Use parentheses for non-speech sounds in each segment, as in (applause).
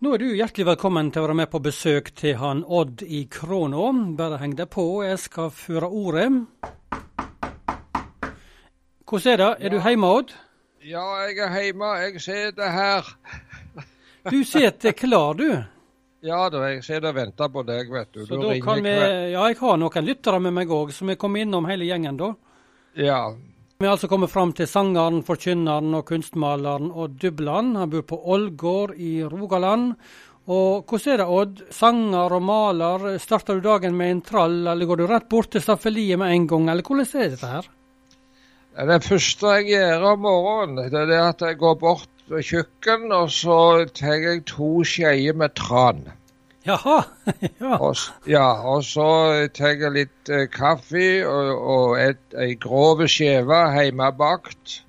Nå er du hjertelig velkommen til å være med på besøk til han Odd i Kråna. Bare heng deg på, jeg skal føre ordet. Hvordan er det? Er du hjemme, Odd? Ja, jeg er hjemme. Jeg sitter her. Du sitter klar, du. Ja da, jeg sitter og venter på deg, vet du. Så du da kan vi, ja, jeg har noen lyttere med meg òg, så vi kommer innom hele gjengen da. Ja. Vi har altså kommet fram til sangeren, forkynneren og kunstmaleren Odd Dubland. Han bor på Ålgård i Rogaland. Og hvordan er det, Odd? Sanger og maler, starter du dagen med en trall, eller går du rett bort til staffeliet med en gang, eller hvordan er dette her? Det første jeg gjør om morgenen, det er at jeg går bort ved kjøkkenet, og så tar jeg to skjeer med tran. Jaha, (laughs) ja. Og, ja, og så tar jeg litt eh, kaffe og, og et, ei grov skive hjemmebakt.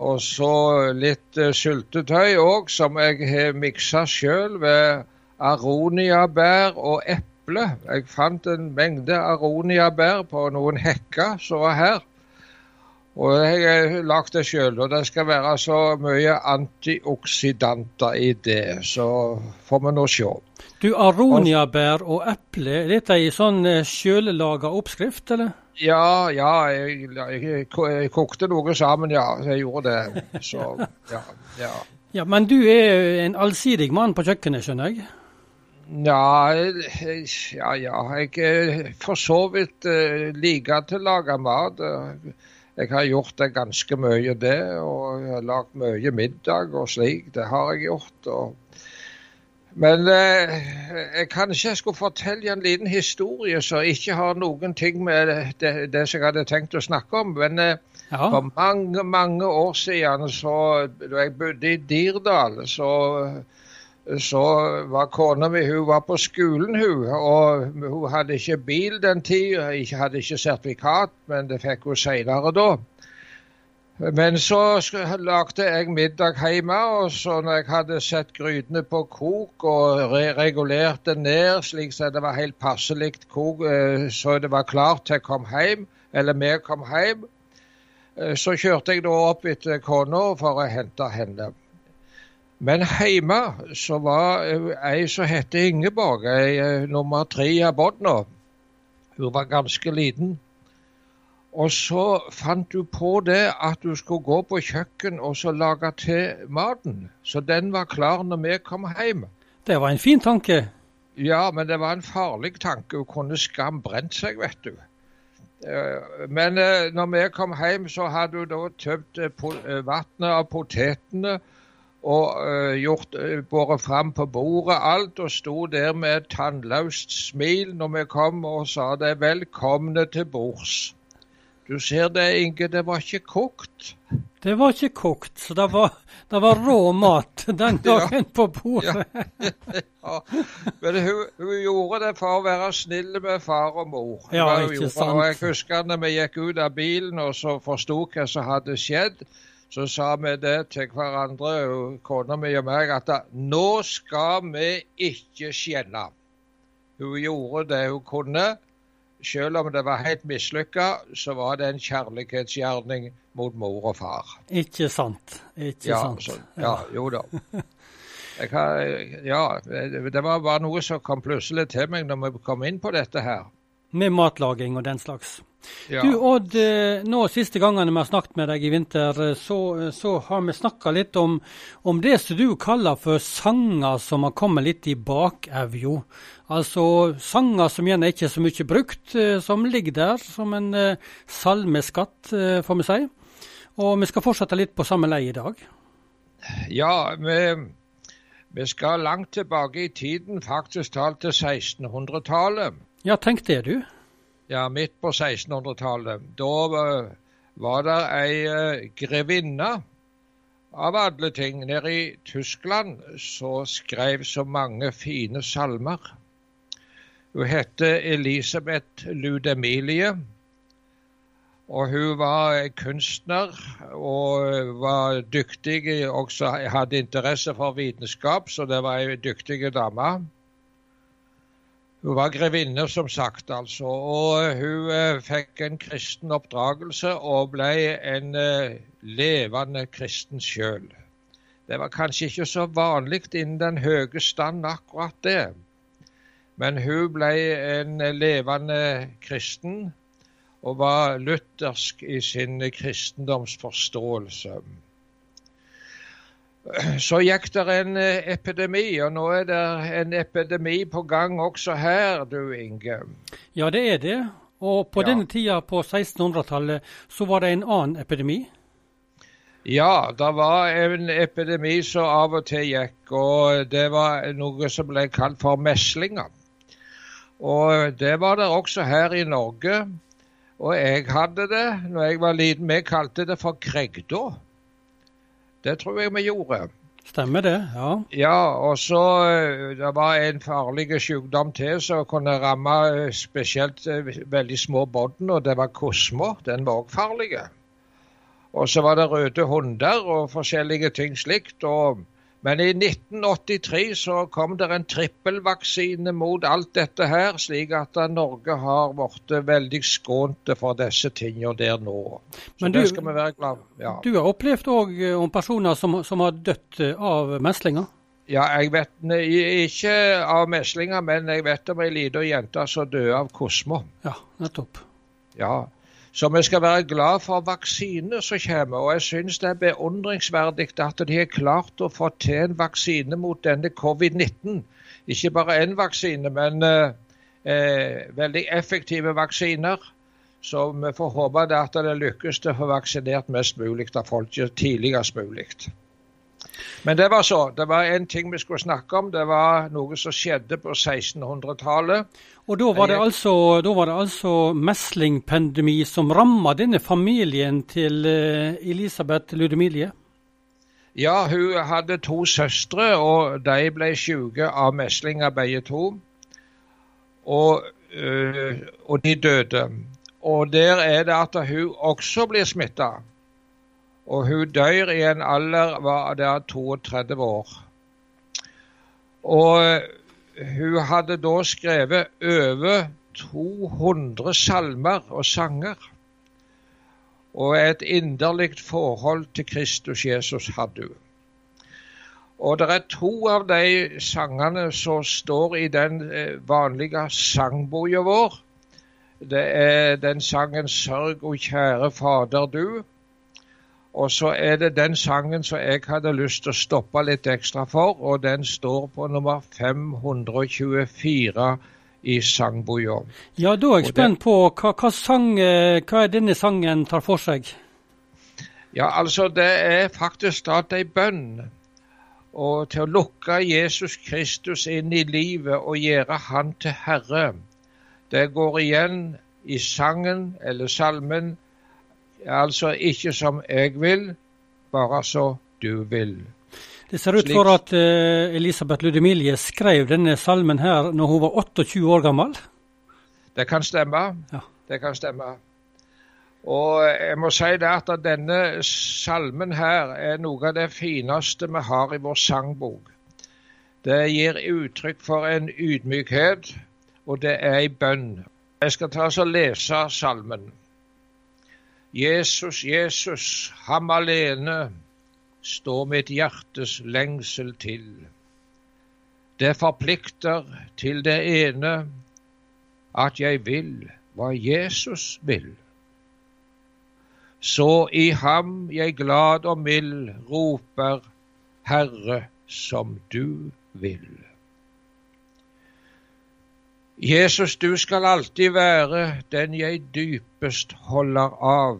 Og så litt eh, syltetøy òg, som jeg har miksa sjøl ved aroniabær og eple. Jeg fant en mengde aroniabær på noen hekker som var her. Og jeg har lagd det sjøl, og det skal være så mye antioksidanter i det. Så får vi nå se. Du, aroniabær og eple, er dette i sånn eh, sjøllaga oppskrift, eller? Ja, ja, jeg, jeg, jeg kokte noe sammen, ja. Jeg gjorde det. Så, ja, ja. (laughs) Ja, men du er en allsidig mann på kjøkkenet, skjønner jeg? Ja, ja, ja. Jeg er for så vidt uh, liker til å lage mat. Eh, Jeg har gjort det ganske mye, det. Og jeg har lagd mye middag og slik. Det har jeg gjort. Og... Men eh, jeg kanskje jeg skulle fortelle en liten historie som ikke har noen ting med det, det som jeg hadde tenkt å snakke om. Men eh, Ja. for mange, mange år siden, så, da jeg bodde i Dirdal, så, så var kona mi hun var på skolen, hun. Og hun hadde ikke bil den tida, hadde ikke sertifikat, men det fikk hun senere da. Men så lagde jeg middag hjemme, og så når jeg hadde sett grytene på kok og re regulert det ned slik så det var helt passelig kok, eh, så det var klart til jeg kom hjem, eller vi kom hjem, Eh, Så kjørte jeg da opp etter kona for å hente henne. Men hjemme så var eh, ei som het Ingeborg, ei eh, nummer tre av båndene. Hun var ganske liten. Og så fant hun på det at hun skulle gå på kjøkken og så lage til maten. Så den var klar når vi kom hjem. Det var en fin tanke. Ja, men det var en farlig tanke. Hun kunne skam brent seg, vet du. Eh, Men når vi kom hjem, så hadde hun da tømt vannet av potetene og uh, gjort uh, båret fram på bordet alt, og sto der med et tannløst smil når vi kom og sa det 'velkomne til bords'. Du ser det, Inge, det var ikke kokt. Det var ikke kokt, så det var, det var rå mat (laughs) den dagen på bordet. (laughs) Ja, men hun, hun gjorde det for å være snill med far og mor. Ja, ikke sant. Og jeg husker når vi gikk ut av bilen og så forsto hva som hadde skjedd, så sa vi det til hverandre, kona mi og meg, at nå skal vi ikke skjenne. Hun gjorde det hun kunne. Selv om det var helt mislykka, så var det en kjærlighetsgjerning mot mor og far. Ikke sant. Ikke Ja, sant. så, ja, jo da. Har, ja, det var bare noe som kom plutselig til meg når vi kom inn på dette her. Med matlaging og den slags. Ja, Du Odd, eh, nå siste gangene vi har snakket med deg i vinter, eh, så, så har vi snakka litt om, om det som du kaller for sanger som har kommet litt i bakevja. Altså sanger som gjerne ikke er så mye brukt, eh, som ligger der som en eh, salmeskatt, eh, får vi si. Og vi skal fortsette litt på samme lei i dag. ja vi, vi skal langt tilbake i tiden, faktisk talt til 1600-tallet. Ja, tenk det, du. Ja, midt på 1600-tallet. Da eh, var det ei eh, grevinne av alle ting nede i Tyskland som skrev så mange fine salmer. Hun het Elisabeth Ludemilie. Og hun var kunstner og var dyktig, også hadde interesse for vitenskap, så det var ei dyktig dame. Hun var grevinne, som sagt, altså. Og hun eh, fikk en kristen oppdragelse og ble en eh, levende kristen sjøl. Det var kanskje ikke så vanlig innen den høye stand, akkurat det. Men hun ble en levende kristen og var luthersk i sin kristendomsforståelse. Så gikk det en epidemi, og nå er det en epidemi på gang også her, du Inge. Ja, det er det. Og på ja. denne tida på 1600-tallet så var det en annen epidemi? Ja, det var en epidemi som av og til gikk, og det var noe som ble kalt for meslinger. Og det var det også her i Norge. Og jeg hadde det når jeg var liten. Vi kalte det for kregda. Det tror jeg vi gjorde. Stemmer det, ja. Ja, og så eh, Det var en farlig sykdom til som kunne ramme eh, spesielt eh, veldig små bånd, og det var kosmo. Den var òg farlig. Og så var det røde hunder og forskjellige ting slikt. og men i 1983 så kom det en trippelvaksine mot alt dette her, slik at Norge har blitt veldig skånt for disse tingene der nå. Så Men du, det skal vi være glad ja. Du har opplevd òg eh, om personer som, som har dødd eh, av meslinger? Ja, jeg vet ikke av meslinger, men jeg vet om ei lita jente som døde av kosmo. Ja, nettopp. Ja, så vi skal være glad for vaksine som kommer. Og jeg syns det er beundringsverdig at de har klart å få til en vaksine mot denne covid-19. Ikke bare én vaksine, men eh, eh, veldig effektive vaksiner. Så vi får håpe at det lykkes til å få vaksinert mest mulig av folk tidligst mulig. Men det var så. Det var en ting vi skulle snakke om. Det var noe som skjedde på 1600-tallet. Og da var, det altså, da var det altså meslingpandemi som ramma denne familien til eh, Elisabeth Ludemilie? Ja, hun hadde to søstre, og de ble syke av meslinger begge to. Og, øh, og de døde. Og der er det at hun også blir smitta. Og hun dør i en alder var der 32 år. Og hun hadde da skrevet over 200 salmer og sanger. Og et inderlig forhold til Kristus Jesus hadde hun. Og det er to av de sangene som står i den eh, vanlige sangboka vår. Det er den sangen 'Sørg, o kjære Fader du'. Og så er det den sangen som jeg hadde lyst til å stoppe litt ekstra for, og den står på nummer 524 i sangboka. Ja, da er jeg spent på hva, hva, sang, eh, hva denne sangen tar for seg? Ja, altså det er faktisk da ei bønn. Og til å lukke Jesus Kristus inn i livet og gjøre Han til Herre. Det går igjen i sangen eller salmen Altså ikke som jeg vil, bare så du vil. Det ser ut Slik. for at uh, Elisabeth Ludemilie skrev denne salmen her når hun var 28 år gammel? Det kan stemme. Ja. Det kan stemme. Og jeg må si det at denne salmen her er noe av det fineste vi har i vår sangbok. Det gir uttrykk for en ydmykhet, og det er ei bønn. Jeg skal ta og lese salmen. Jesus, Jesus, ham alene står mitt hjertes lengsel til. Det forplikter til det ene at jeg vil hva Jesus vil. Så i ham jeg glad og mild roper, Herre, som du vil. Jesus, du skal alltid være den jeg dypest holder av.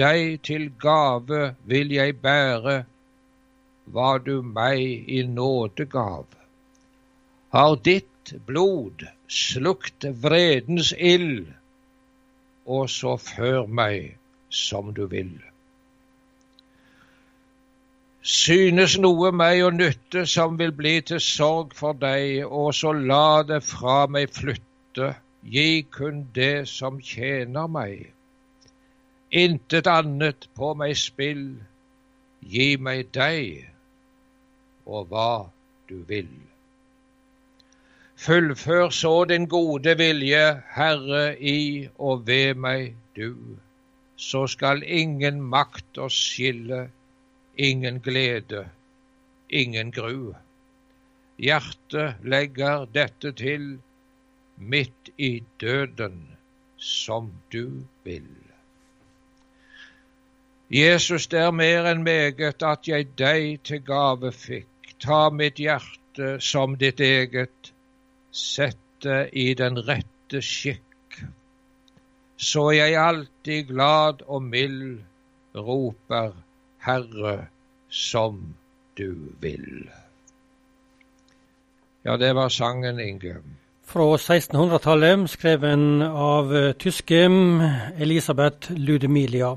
Deg til gave vil jeg bære hva du meg i nåde gav. Har ditt blod slukt vredens ild, og så før meg som du vil. Synes noe meg å nytte som vil bli til sorg for deg, og så la det fra meg flytte, gi kun det som tjener meg. Intet annet på meg spill, gi meg deg og hva du vil. Fullfør så din gode vilje, Herre, i og ved meg du, så skal ingen makt oss skille ingen glede, ingen gru. Hjertet legger dette til midt i døden, som du vil. Jesus, det er mer enn meget at jeg deg til gave fikk. Ta mitt hjerte som ditt eget, sett det i den rette skikk. Så jeg alltid glad og mild roper Herre, som du vil. Ja, det var sangen, Inge. Fra 1600-tallet, skreven av tyske Elisabeth Ludemilia.